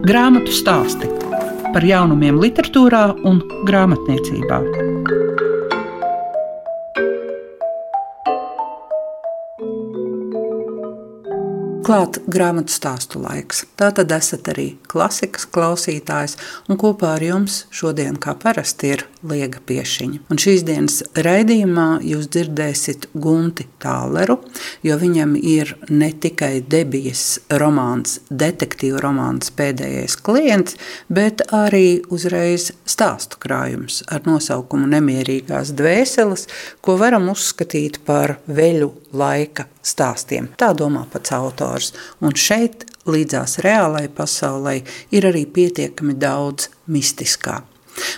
Grāmatu stāsti par jaunumiem, literatūrā un grāmatniecībā. Klāt grāmatu stāstu laiks. Tā tad esat arī klasikas klausītājs, un kopā ar jums šodien, kā parasti, ir Liega Piešiņa. Un šīs dienas raidījumā jūs dzirdēsiet Gunti Tāleru, jo viņam ir ne tikai debijas romāns, detektīvu romāns pēdējais klients, bet arī uzreiz stāstu krājums ar nosaukumu Nemierīgās dvēseles, ko varam uzskatīt par veļu laika stāstiem. Tā domā pats autors. Un šeit, līdzās reālai pasaulē, ir arī pietiekami daudz mistiskā.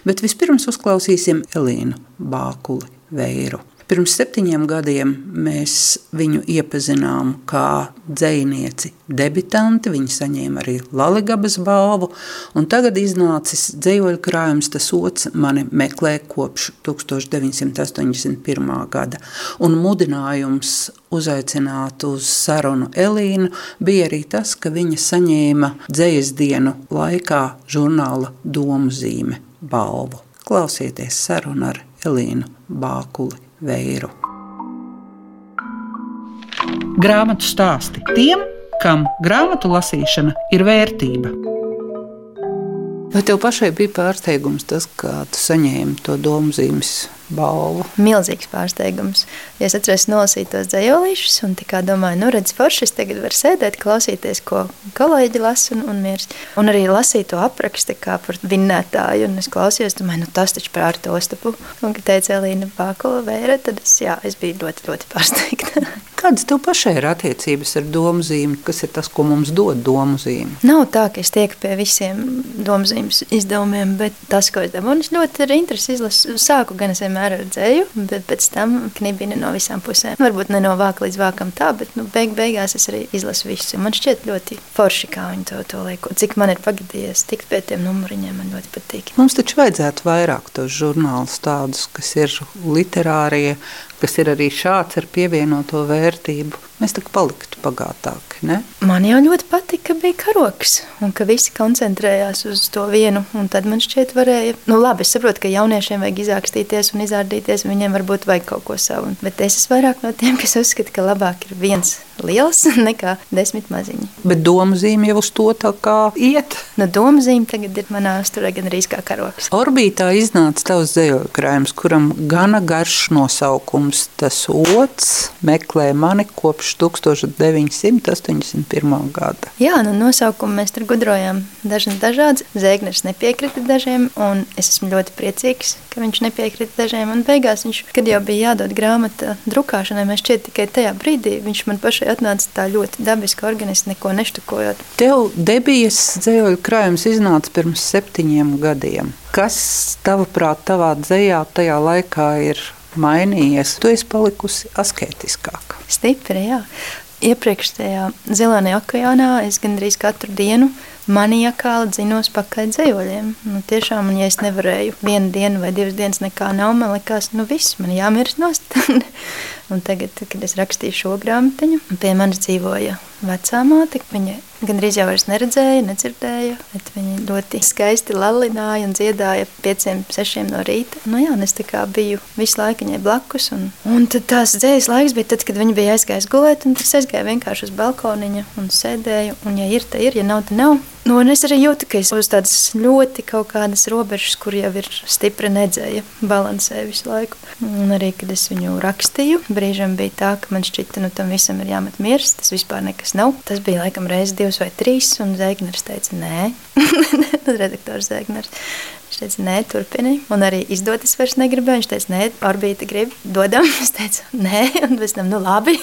Bet vispirms uzklausīsim Elīnu Bākuli Veiru. Pirms septiņiem gadiem mēs viņu iepazinām kā dzinieci, debitanti. Viņa saņēma arī Latvijas balvu, un tagad iznācis dzīvoļu krājums, tas otrs mani meklē kopš 1981. gada. Un mudinājums uzaicināt uz sarunu Elīnu bija arī tas, ka viņa saņēma dzīslu dienu laikā žurnāla domu zīme balvu. Klausieties sarunu ar Elīnu Bākuli. Veiru. Grāmatu stāsti tiem, kam grāmatu lasīšana ir vērtība. Vai tev pašai bija pārsteigums tas, ka tu saņēmi to domu zīmes balvu. Milzīgs pārsteigums. Ja es atceros nolasīt tos dzējolīšus un tā domāju, nu redz forši, es tagad varu sēdēt, klausīties, ko kolēģi lasa un, un miers. Un arī lasīt to apraksti kā par vinnētāju. Un es klausījos, domāju, nu tas taču par Artu Ostapu. Un, kad teica Elīna Pākola vēra, tad es, jā, es biju ļoti, ļoti pārsteigta. Kādas tev pašai ir attiecības ar domu zīmi? Kas ir tas, ko mums dod domu zīme? Nav tā, ka es tieku pie visiem domu zīmes izdevumiem, bet tas, ko es dabūju, es ļoti ar interesi izlasu. Sāku gan es vienmēr vienmēr ar dzēju, bet pēc tam knibina no visām pusēm. Varbūt ne no vāka līdz vākam tā, bet nu, beig, beigās es arī izlasu visu. Man šķiet ļoti forši, kā viņi to, to liek. Cik man ir pagadījies tikt pie tiem numuriņiem, man ļoti patīk. Mums taču vajadzētu vairāk tos žurnālus tādus, kas ir literārie, kas ir arī šāds ar pievienoto vērtību. Mēs tā paliktu bagātāki. Ne? Man jau ļoti patika, ka bija karoks un ka visi koncentrējās uz to vienu. Tad man šķiet, varēja. Nu, labi, es saprotu, ka jauniešiem vajag izākstīties un izrādīties, viņiem varbūt vajag kaut ko savu. Bet es esmu vairāk no tiem, kas uzskata, ka labāk ir viens liels nekā desmit maziņi. Bet doma zīme jau uz to tā kā iet. Nu, doma zīme tagad ir manā sturē gan arī kā karoks. Orbītā iznāca tavs dzējoļu krājums, kuram gana garš nosaukums. Tas otrs meklē mani kopš kopš 1981. gada. Jā, nu, nosaukumu mēs tur gudrojām dažni dažādi. Zēgners nepiekrita dažiem, un es esmu ļoti priecīgs, ka viņš nepiekrita dažiem. Un beigās, viņš, kad jau bija jādod grāmata drukāšanai, mēs šķiet tikai tajā brīdī viņš man pašai atnāca tā ļoti dabiski organiski, neko neštukojot. Tev debijas dzējoļu krājums iznāca pirms septiņiem gadiem. Kas tavuprāt, tavā dzējā tajā laikā ir mainījies? Tu esi palikusi asketiskāka. Stipri, jā. Iepriekš tajā zilānajā okeānā es gandrīz katru dienu maniakāli dzinos pakaļ dzējoļiem. Nu, tiešām, un ja es nevarēju vienu dienu vai divas dienas nekā nav, man likās, nu viss, man jāmirst nost. un tagad, kad es rakstīju šo grāmatiņu, pie manis dzīvoja vecā māte. Viņa gandrīz jau neredzēja, nedzirdēja, bet viņa ļoti skaisti lalināja un dziedāja pieciem, sešiem no rīta. Nu, jā, es biju visu laiku viņai blakus. Un, un tad tās dzējas laiks bija tad, kad viņa bija aizgājusi gulēt, un es aizgāju vienkārši uz balkoniņa un sēdēju. Un, ja ir, tad ir, ja nav, tad nav. Nu, es arī jūtu, ka es uz tādas ļoti kaut kādas robežas, kur jau ir stipra nedzēja, balansē visu laiku. Un arī, kad es viņu rakstīju, brīžiem bija tā, ka man šķita, nu, tam visam ir jāmet miers, tas vispār nekas nav. Tas bija laikam reizes divas vai trīs, un Zēgners teica, nē, redaktors Zēgners. Teica, nē, turpini. Un arī izdot es vairs negribēju. Viņš teica, nē, orbīta grib, dodam. Es teicu, nē, un pēc tam, nu labi.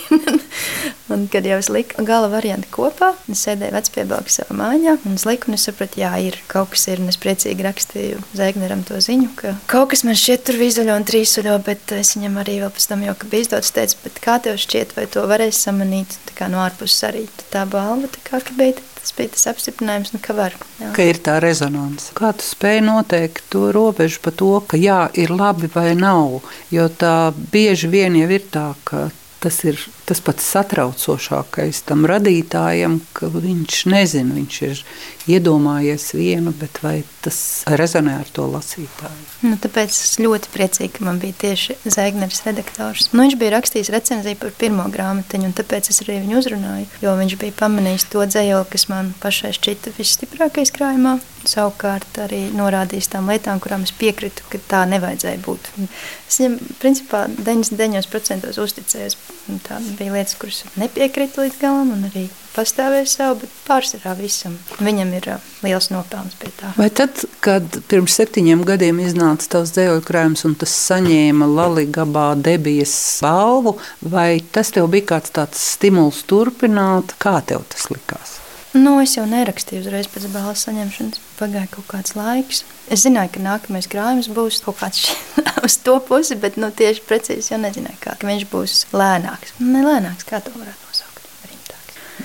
un kad jau es liku gala variantu kopā, es sēdēju vecpiebalgu savā mājā, un es liku, un es sapratu, jā, ir kaut kas ir, un es priecīgi rakstīju Zēgneram to ziņu, ka kaut kas man šķiet tur vizuļo un trīsuļo, bet es viņam arī vēl pēc tam jau, ka bija izdots, teicu, bet kā tev šķiet, vai to varēs samanīt, tā kā no ārpuses arī tā balva, tā kā, ka beidz tas bija tas apstiprinājums, nu, ka var. Jā. Ka ir tā rezonance. Kā tu spēj noteikt to robežu par to, ka jā, ir labi vai nav? Jo tā bieži vien jau ir tā, ka tas ir tas pats satraucošākais tam radītājam, ka viņš nezina, viņš ir iedomājies vienu, bet vai tas rezonē ar to lasītāju? Nu, tāpēc es ļoti priecīgi, ka man bija tieši Zēgneris redaktors. Nu, viņš bija rakstījis recenziju par pirmo grāmatiņu, un tāpēc es arī viņu uzrunāju, jo viņš bija pamanījis to dzējoli, kas man pašai šķita visstiprākais krājumā. Savukārt arī norādījis tām lietām, kurām es piekritu, ka tā nevajadzēja būt. Es viņam principā 99% uzticējos. Tā bija lietas, kuras nepiekrita līdz galam, un arī pastāvēja savu, bet pārsvarā visam. Viņam ir uh, liels nopelns pie tā. Vai tad, kad pirms septiņiem gadiem iznāca tavs dzējoļu krājums un tas saņēma Laligabā debijas balvu, vai tas tev bija kāds tāds stimuls turpināt? Kā tev tas likās? Nu, es jau nerakstīju uzreiz pēc balvas saņemšanas. Pagāja kaut kāds laiks. Es zināju, ka nākamais krājums būs kaut kāds uz to pusi, bet nu, tieši precīzi jau nezināju, kā viņš būs lēnāks. Ne lēnāks, kā to varētu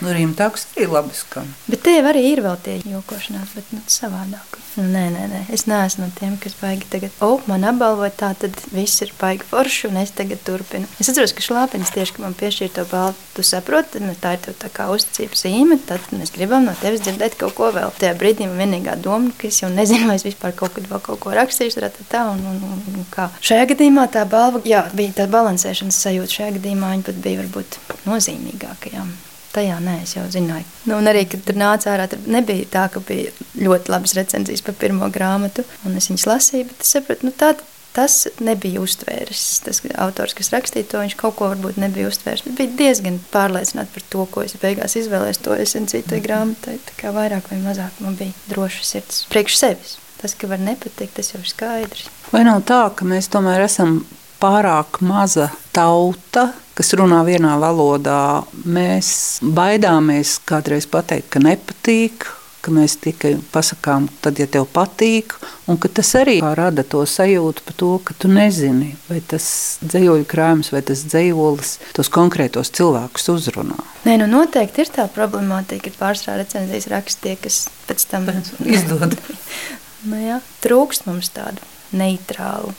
Nu, Rīmtāks arī labi skan. Bet tie arī ir vēl tie jokošanās, bet nu, savādāk. Nu, nē, nē, nē, es neesmu no tiem, kas baigi tagad, oh, man apbalvoja tā, tad viss ir baigi forši, un es tagad turpinu. Es atceros, ka šlāpenis tieši, ka man piešķīra to balvu, tu saproti, nu, tā ir tev tā kā uzticības zīme, tad mēs gribam no tevis dzirdēt kaut ko vēl. Tajā brīdī man vienīgā doma, ka es jau nezinu, vai es vispār kaut kad vēl kaut ko rakstīšu, tā, tā, un, un, un, un kā. Šajā gadījumā tā balva, jā, bija tā balansēšanas sajūta, šajā gadījumā viņa pat bija varbūt nozīmīgākajām. Tajā nē, es jau zināju. Nu, un arī, kad tur nāca ārā, tur nebija tā, ka bija ļoti labas recenzijas par pirmo grāmatu, un es viņas lasīju, bet es sapratu, nu, tā, tas nebija uztvēris. Tas autors, kas rakstīja to, viņš kaut ko varbūt nebija uztvēris. Bet bija diezgan pārliecināts par to, ko es beigās izvēlējos. To es citai grāmatai. Tā kā vairāk vai mazāk man bija droša sirds priekš sevis. Tas, ka var nepatikt, tas jau ir skaidrs. Vai nav tā, ka mēs tomēr esam pārāk maza tauta, kas runā vienā valodā. Mēs baidāmies kādreiz pateikt, ka nepatīk, ka mēs tikai pasakām, tad, ja tev patīk, un tas arī rada to sajūtu par to, ka tu nezini, vai tas dzīvoļu krājums vai tas dzīvolis tos konkrētos cilvēkus uzrunā. Nē, nu noteikti ir tā problemātika, ka pārsvarā recenzijas rakstie, kas pēc tam izdod. nu, jā, trūkst mums tādu neitrālu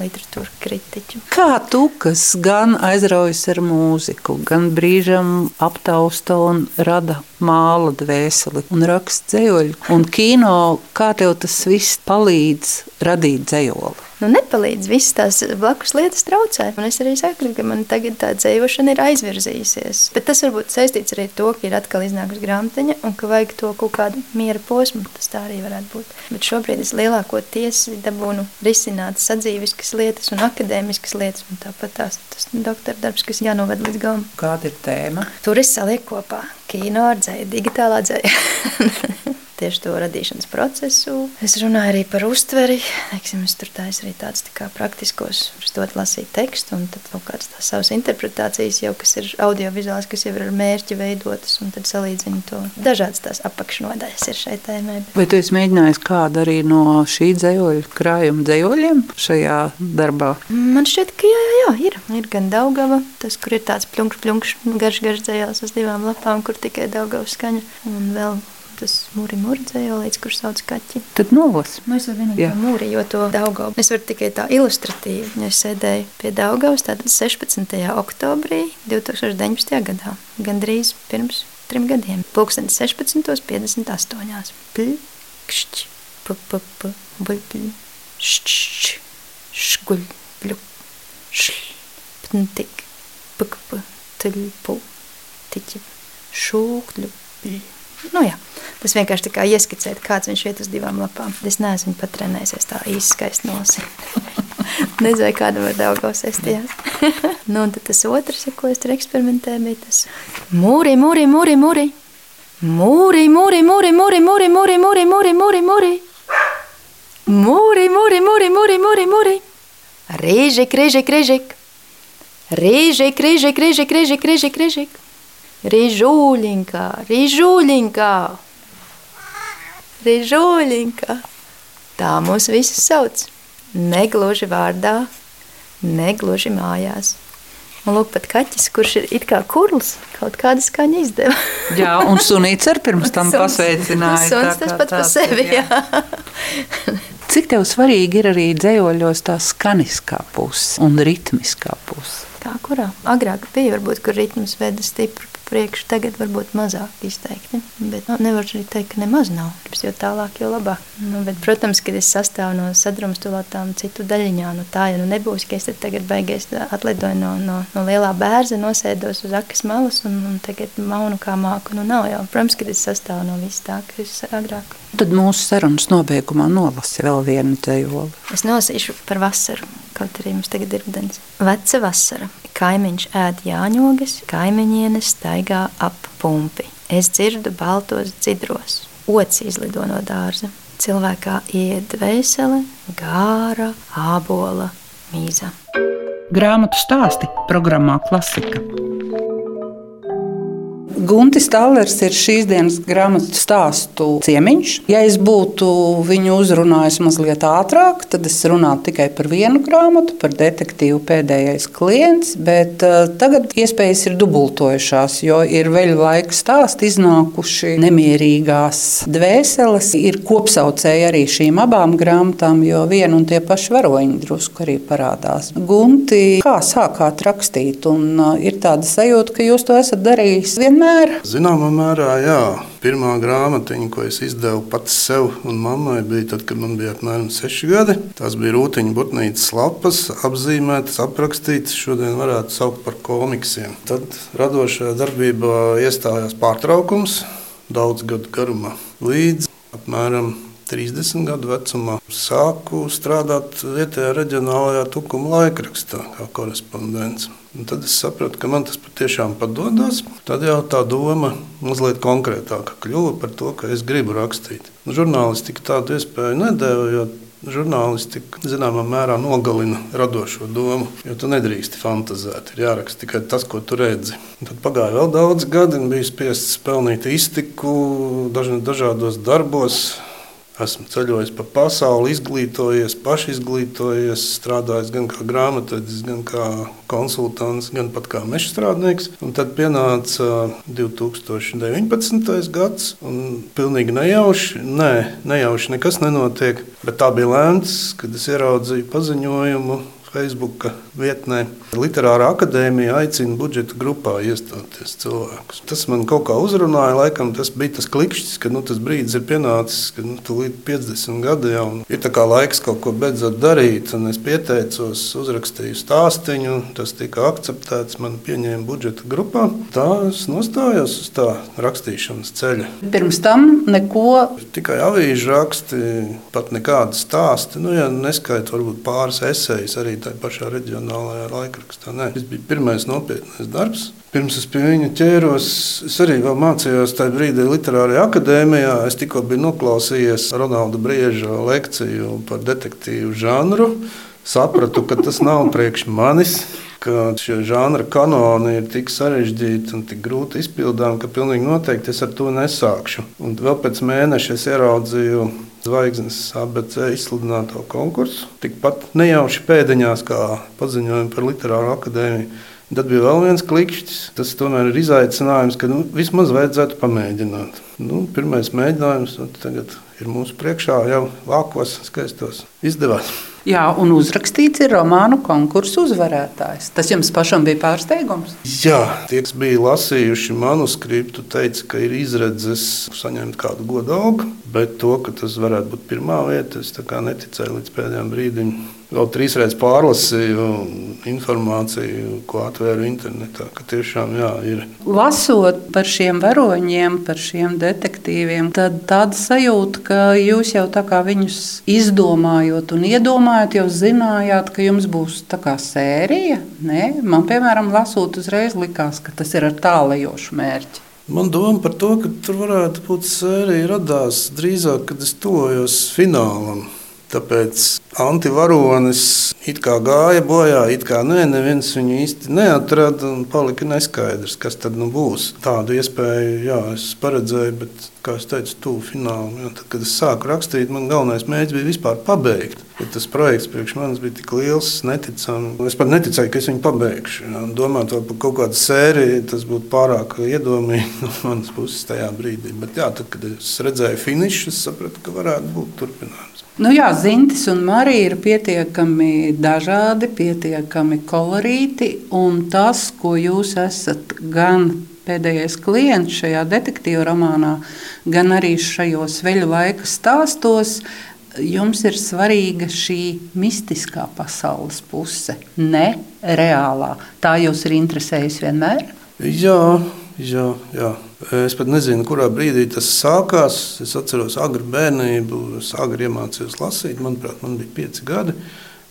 literatūra kritiķu. Kā tu, kas gan aizraujas ar mūziku, gan brīžam aptausta un rada māla dvēseli un raksta dzējoļu, un kino, kā tev tas viss palīdz radīt dzējoli? Nu, nepalīdz. Visas tās blakus lietas traucē. Un es arī saku, ka man tagad tā dzīvošana ir aizvirzījusies. Bet tas varbūt saistīts arī ar to, ka ir atkal iznākusi grāmatiņa un ka vajag to kaut kādu miera posmu. Tas tā arī varētu būt. Bet šobrīd es lielākoties dabūnu risināt sadzīviskas lietas un akadēmiskas lietas. Un tāpat tās, tas doktora darbs, kas jānoved līdz galam. Kāda ir tēma? Tur es salieku kopā kino ar dzēju, digitālā dzēja. tieši to radīšanas procesu. Es runāju arī par uztveri. Teiksim, es tur taisu arī tādus tā praktiskos, dot lasīt tekstu, un tad kaut kādas tās savas interpretācijas, jau, kas ir audiovizuāls, kas jau ir ar mērķi veidotas, un tad salīdzinu to. Dažādas tās apakšnodaļas ir šai tēmai. Vai tu esi mēģinājis kādu arī no šī dzējoļa krājuma dzējoļiem šajā darbā? Man šķiet, ka jā, jā, jā ir. Ir gan Daugava, tas, kur ir tāds pļunkš, pļunkš, garš, garš dzējās uz divām lapām, kur tikai Daugavas skaņa, un vēl tas mūri mūrdzēja, līdz kur sauc kaķi. Tad novas. Nu, es varu vienīgi to mūri, jo to Daugau. Es varu tikai tā ilustratīvi, ja es sēdēju pie Daugaus, tātad 16. oktobrī 2019. gadā, gandrīz pirms trim gadiem, pulksten 16.58. Pļkšķ, p, p, p, buļpļ, šķšķ, šguļ, bļu, šl, pntik, pk, p, tļ, tiķi, šūkļu, bļu. Nu, jā. Tas vienkārši tā kā ieskicēt, kāds viņš iet uz divām lapām. Es neesmu pat trenējies tā īsti skaisti nolasīt. Nezinu, kāda var Daugavs estijās. nu, un tad tas otrs, ar ko es tur eksperimentēju, bija tas mūri, mūri, mūri, mūri. Mūri, mūri, mūri, mūri, mūri, mūri, mūri, mūri, mūri, mūri. Mūri, mūri, mūri, mūri, mūri, mūri. Rīžik, rīžik, rīžik. Rīžik, rīžik, rīžik, rīžik, rīžik, rīžik. Rīžūļinkā, rīžūļinkā, rīžūļinkā. Tā mūs visus sauc. Negluži vārdā, negluži mājās. Un lūk, pat kaķis, kurš ir it kā kurls, kaut kāda skaņa izdeva. jā, un sunīts ar pirms tam suns, pasveicināja. Suns tas pats par sevi, jā. jā. Cik tev svarīgi ir arī dzējoļos tā skaniskā puse un ritmiskā puse? Kā kurā? Agrāk bija varbūt, kur ritms veda stipri priekšu, tagad varbūt mazāk izteikti. Bet nu, nevar arī teikt, ka nemaz nav. Jo tālāk, jo labāk. Nu, bet, protams, kad es sastāvu no sadrumstalotām citu daļiņām, nu, tā jau nu nebūs, ka es tagad beigās atlidoju no, no, no lielā bērza, nosēdos uz akas malas un, un tagad maunu kā māku. Nu, nav jau. Protams, kad es sastāvu no viss tā, kas agrāk. Tad mūsu sarunas nobeigumā nolasi vēl vienu tejoli. Es nolasīšu par vasaru, kaut arī mums tagad ir rudens. Veca vasara. Kaimiņš ēd jāņogas, kaimiņiene staigā ap pumpi. Es dzirdu baltos dzidros, ots izlido no dārza. Cilvēkā iet dvēsele, gāra, ābola, mīza. Grāmatu stāsti programmā Klasika. Guntis Tallers ir šīs dienas grāmatu stāstu ciemiņš. Ja es būtu viņu uzrunājis mazliet ātrāk, tad es runātu tikai par vienu grāmatu, par detektīvu pēdējais klients. Bet uh, tagad iespējas ir dubultojušās, jo ir veļu laika stāsti iznākuši nemierīgās dvēseles. Ir kopsaucēji arī šīm abām grāmatām, jo viena un tie paši varoņi drusku arī parādās. Gunti, kā sākāt rakstīt? Un, uh, ir tāda sajūta, ka jūs to esat darījis vienmēr mērā? Zināmā mērā, jā. Pirmā grāmatiņa, ko es izdevu pats sev un mammai, bija tad, kad man bija apmēram 6 gadi. Tās bija rūtiņa botnītes lapas, apzīmētas, aprakstītas. Šodien varētu saukt par komiksiem. Tad radošajā darbībā iestājās pārtraukums daudz gadu garumā. Līdz apmēram 30 gadu vecumā sāku strādāt vietējā reģionālajā tukuma laikrakstā kā korespondents. Un tad es sapratu, ka man tas patiešām padodas. Tad jau tā doma mazliet konkrētāka kļuva par to, ka es gribu rakstīt. Žurnālistika tādu iespēju nedēva, jo žurnālistika zināmā mērā nogalina radošo domu. Jo tu nedrīksti fantazēt, ir jāraksta tikai tas, ko tu redzi. Un tad pagāja vēl daudz gadi, un biju spiests pelnīt iztiku dažādos darbos Esmu ceļojis pa pasauli, izglītojies, pašizglītojies, strādājis gan kā grāmatvedis, gan kā konsultants, gan pat kā meža strādnieks. Un tad pienāca 2019. gads, un pilnīgi nejauši, nē, nejauši nekas nenotiek. Bet tā bija lēmts, kad es ieraudzīju paziņojumu Facebook vietnē. Literārā akadēmija aicina budžeta grupā iestāties cilvēkus. Tas man kaut kā uzrunāja. Laikam tas bija tas klikšķis, ka nu, tas brīdis ir pienācis, ka nu, līdz 50 gadiem jau ir laiks kaut ko beidzot darīt. Un es pieteicos, uzrakstīju stāstīnu, tas tika akceptēts. Man pieņēma budžeta grupā. Tā es nostājos uz tā rakstīšanas ceļa. Pirms tam neko. Tikai avīžu raksti, pat nekādi stāsti. Nu, ja neskaidrs, varbūt pāris esejas arī tajā pašā reģionālajā laikrakstā. Nē, tas bija pirmais nopietnais darbs. Pirms es pie viņa ķēros, es arī mācījos tajā brīdī Literārajā akadēmijā. Es tikko biju noklausījies Ronalda Brieža lekciju par detektīvu žanru. Sapratu, ka tas nav priekš manis ka šie žanra kanoni ir tik sarežģīti un tik grūti izpildāmi, ka pilnīgi noteikti es ar to nesākšu. Un vēl pēc mēneša es ieraudzīju zvaigznes ABC izsludināto konkursu. Tikpat nejauši pēdiņās, kā paziņojumi par Literāro akadēmiju. Tad bija vēl viens klikšķis. Tas tomēr ir izaicinājums, ka nu, vismaz vajadzētu pamēģināt. Nu, pirmais mēģinājums tagad ir mūsu priekšā, jau vākos, skaistos. Izdevās! Jā, un uzrakstīts ir romānu konkursu uzvarētājs. Tas jums pašam bija pārsteigums? Jā, tie, kas bija lasījuši manuskriptu, teica, ka ir izredzes saņemt kādu godalgu, bet to, ka tas varētu būt pirmā vieta, es neticēju līdz pēdējiem brīdim. Vēl trīsreiz pārlasīju informāciju, ko atvēru internetā. Tiešām jā, ir. Lasot par šiem varoņiem, par šiem detektīviem, tad tāda sajūta, ka jūs jau tā kā viņus izdomājot un iedomājot, jau zinājāt, ka jums būs tā kā sērija. Nē? Man, piemēram, lasot, uzreiz likās, ka tas ir ar tālajošu mērķi. Man doma par to, ka tur varētu būt sērija radās drīzāk, kad es tojos finālam. Tāpēc antivaronis it kā gāja bojā, it kā nē, neviens viņu īsti neatrada un palika neskaidrs, kas tad nu būs. Tādu iespēju jā, es paredzēju, bet, kā es teicu, tuvu finālam. Jā, tad, kad es sāku rakstīt, man galvenais mērķis bija vispār pabeigt. Ja tas projekts priekš manis bija tik liels, neticami. Es pat neticēju, ka es viņu pabeigšu. Jā. Domāt par kaut kādu sēriju, tas būtu pārāk iedomīgi no manas puses tajā brīdī. Bet, jā, tad, kad es redzēju finišu, es sapratu, ka varētu būt turpinājums. Nu jā, Zintis un Marija arī ir pietiekami dažādi, pietiekami kolorīti. Tas, ko jūs esat gan pēdējais klients šajā detektīva romānā, gan arī šajos veļu laika stāstos, jums ir svarīga šī mistiskā pasaules puse, ne reālā. Tā jūs ir interesējusi vienmēr? Jā, jā, jā. Es pat nezinu, kurā brīdī tas sākās. Es atceros agru bērnību, es agri iemācījos lasīt. Manuprāt, man bija pieci gadi.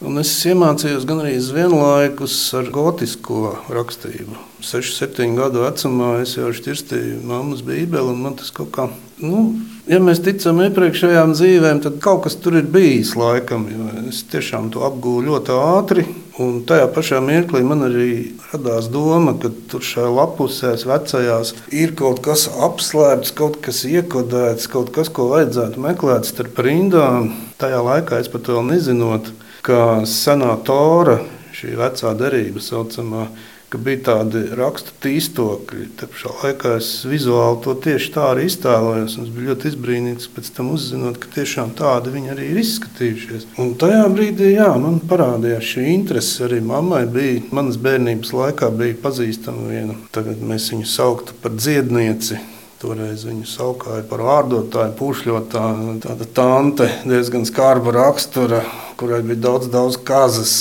Un es iemācījos gan arī vienlaikus ar gotisko rakstību. 6, 7 gadu vecumā es jau šķirstīju mammas bībeli, un man tas kaut kā, nu, ja mēs ticam iepriekšējām dzīvēm, tad kaut kas tur ir bijis laikam. Es tiešām to apgūlu ļoti ātri. Un tajā pašā mirklī man arī radās doma, ka tur šajā lapusēs, vecajās, ir kaut kas apslēpts, kaut kas iekodēts, kaut kas, ko vajadzētu meklēt starp rindām. Tajā laikā es pat vēl nezinot, ka senā tora, šī vecā derība saucamā, ka bija tādi rakstu tīstokļi. Tāpēc laikā es vizuāli to tieši tā arī iztēlojos. Es biju ļoti izbrīnīts pēc tam uzzinot, ka tiešām tādi viņi arī ir izskatījušies. Un tajā brīdī jā, man parādījās šī interese. Arī mammai bija, manas bērnības laikā bija pazīstama viena. Tagad mēs viņu sauktu par dziednieci. Toreiz viņu saukāja par vārdotāju, pušļotāju. Tāda tante diezgan skarba rakstura, kurai bija daudz, daudz kazas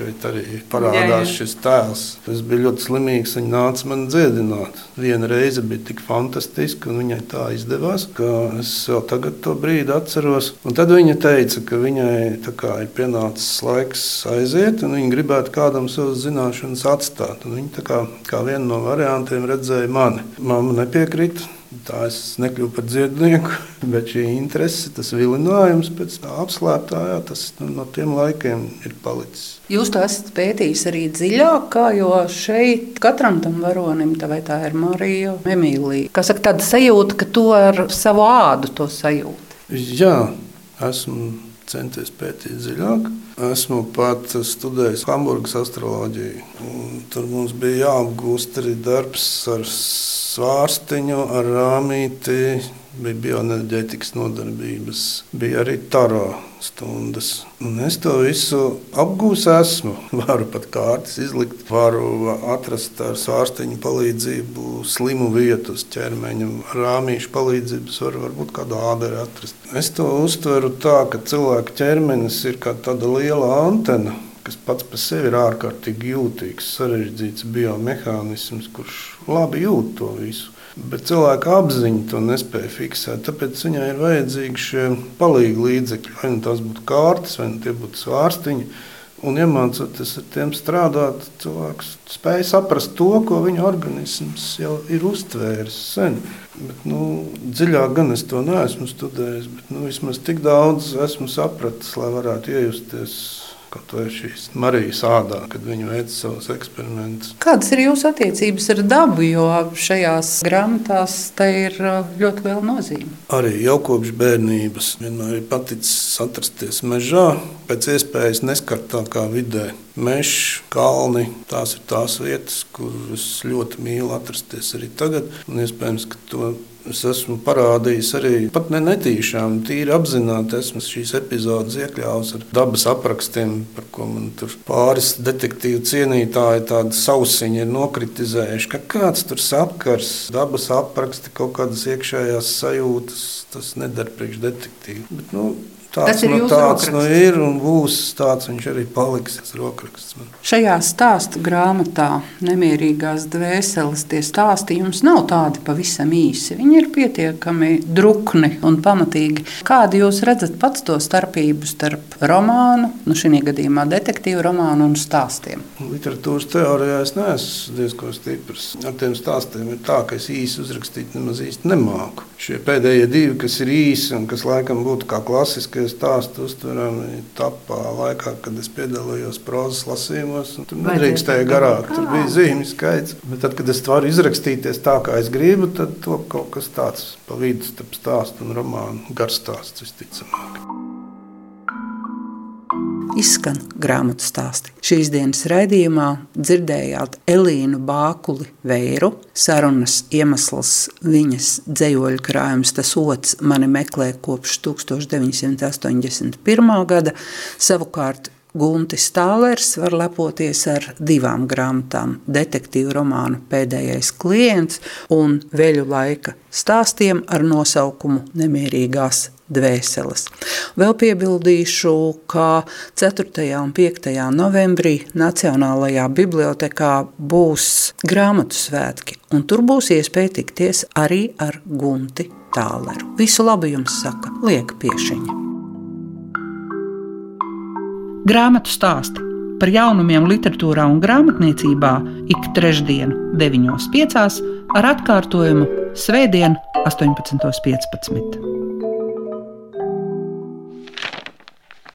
Šeit arī parādās jā, jā. šis tēls. Es biju ļoti slimīgs. Viņa nāca man dziedināt. Viena reize bija tik fantastiska, un viņai tā izdevās, ka es vēl tagad to brīdi atceros. Un tad viņa teica, ka viņai kā, ir pienācis laiks aiziet, un viņa gribētu kādam savas zināšanas atstāt. Un viņa kā, kā vienu no variantiem redzēja mani. Māma nepiekrita. Tā es nekļuvu par dziednieku, bet šī interese, tas vilinājums pēc tā apslēptā, jā, tas nu, no tiem laikiem ir palicis. Jūs to esat pētījis arī dziļāk, jo šeit katram tam varonim, tā vai tā ir Marija, Emīlija. Kā saka, tāda sajūta, ka to ar savu ādu to sajūta. Jā, esmu centies pētīt dziļāk. Esmu pat studējis Hamburgas astroloģiju. Tur mums bija jāapgūst arī darbs ar svārstiņu, ar rāmīti, bija bioenerģētikas nodarbības, bija arī taro stundas. Un es to visu apgūstu, esmu. Varu pat kārtas izlikt, varu atrast ar svārstiņu palīdzību slimu vietu uz ķermeņa. Rāmīšu palīdzības var varbūt kādu āderi atrast. Es to uztveru tā, ka cilvēka ķermenis ir kā tāda liela antena kas pats par sevi ir ārkārtīgi jūtīgs, sarežģīts biomehānisms, kurš labi jūt to visu. Bet cilvēka apziņa to nespēja fiksēt. Tāpēc viņai ir vajadzīgi šie palīgi līdzekļi. Vai nu tas būtu kārtas, vai nu tie būtu svārstiņi. Un iemācoties ar tiem strādāt, cilvēks spēja saprast to, ko viņa organisms jau ir uztvēris sen. Bet, nu, dziļāk gan es to neesmu studējis, bet nu, vismaz tik daudz esmu sapratis, lai varētu iejusties Kaut vai šīs Marijas ādā, kad viņi veica savus eksperimentus. Kādas ir jūsu attiecības ar dabu? Jo šajās grāmatās tā ir uh, ļoti liela nozīme. Arī jau kopš bērnības vienmēr ir paticis atrasties mežā, pēc iespējas neskartākā vidē. Mežs, kalni, tās ir tās vietas, kuras ļoti mīlu atrasties arī tagad. Un iespējams, ka to Es esmu parādījis arī pat ne netīšām, tīri apzināti. Esmu šīs epizodes iekļāvis ar dabas aprakstiem, par ko man tur pāris detektīvu cienītāji tādi sausiņi ir nokritizējuši. Ka kāds tur sakars, dabas apraksti, kaut kādas iekšējās sajūtas, tas nedara priekš detektīvu. Bet, nu, Tāds, nu, tāds nu, ir un būs tāds viņš arī paliks. Šajā stāstu grāmatā Nemierīgās dvēseles tie stāsti jums nav tādi pavisam īsi. Viņi ir pietiekami drukni un pamatīgi. Kādu jūs redzat pats to starpību starp romānu, nu šī gadījumā detektīvu romānu un stāstiem? Literatūras teorijā es neesmu diezgan stiprs. Ar tiem stāstiem ir tā, ka es īsi uzrakstīt nemaz īsti nemāku. Šie pēdējie divi, kas ir īsi un kas laikam būtu kā klasiski tie stāsti uztverami tapā laikā, kad es piedalījos prozas lasījumos. Tur nedrīkstēja garāk, tur bija zīmju skaits. Bet tad, kad es varu izrakstīties tā, kā es gribu, tad to kaut kas tāds pa vidu starp stāstu un romānu garstāsts visticamāk. Izskan grāmatu stāsti. Šīs dienas raidījumā dzirdējāt Elīnu Bākuli Vēru, sarunas iemesls viņas dzējoļu krājums Tas otrs mani meklē kopš 1981. gada, savukārt Guntis Stālers var lepoties ar divām grāmatām - detektīvu romānu Pēdējais klients un veļu laika stāstiem ar nosaukumu Nemierīgās dvēseles. Vēl piebildīšu, ka 4. un 5. novembrī Nacionālajā bibliotekā būs grāmatu svētki, un tur būs iespēja tikties arī ar Gunti Tāleru. Visu labu jums saka Lieka Piešiņa. Grāmatu stāsti par jaunumiem literatūrā un grāmatniecībā ik trešdienu, 9.5. ar atkārtojumu Svētdien, 18.15.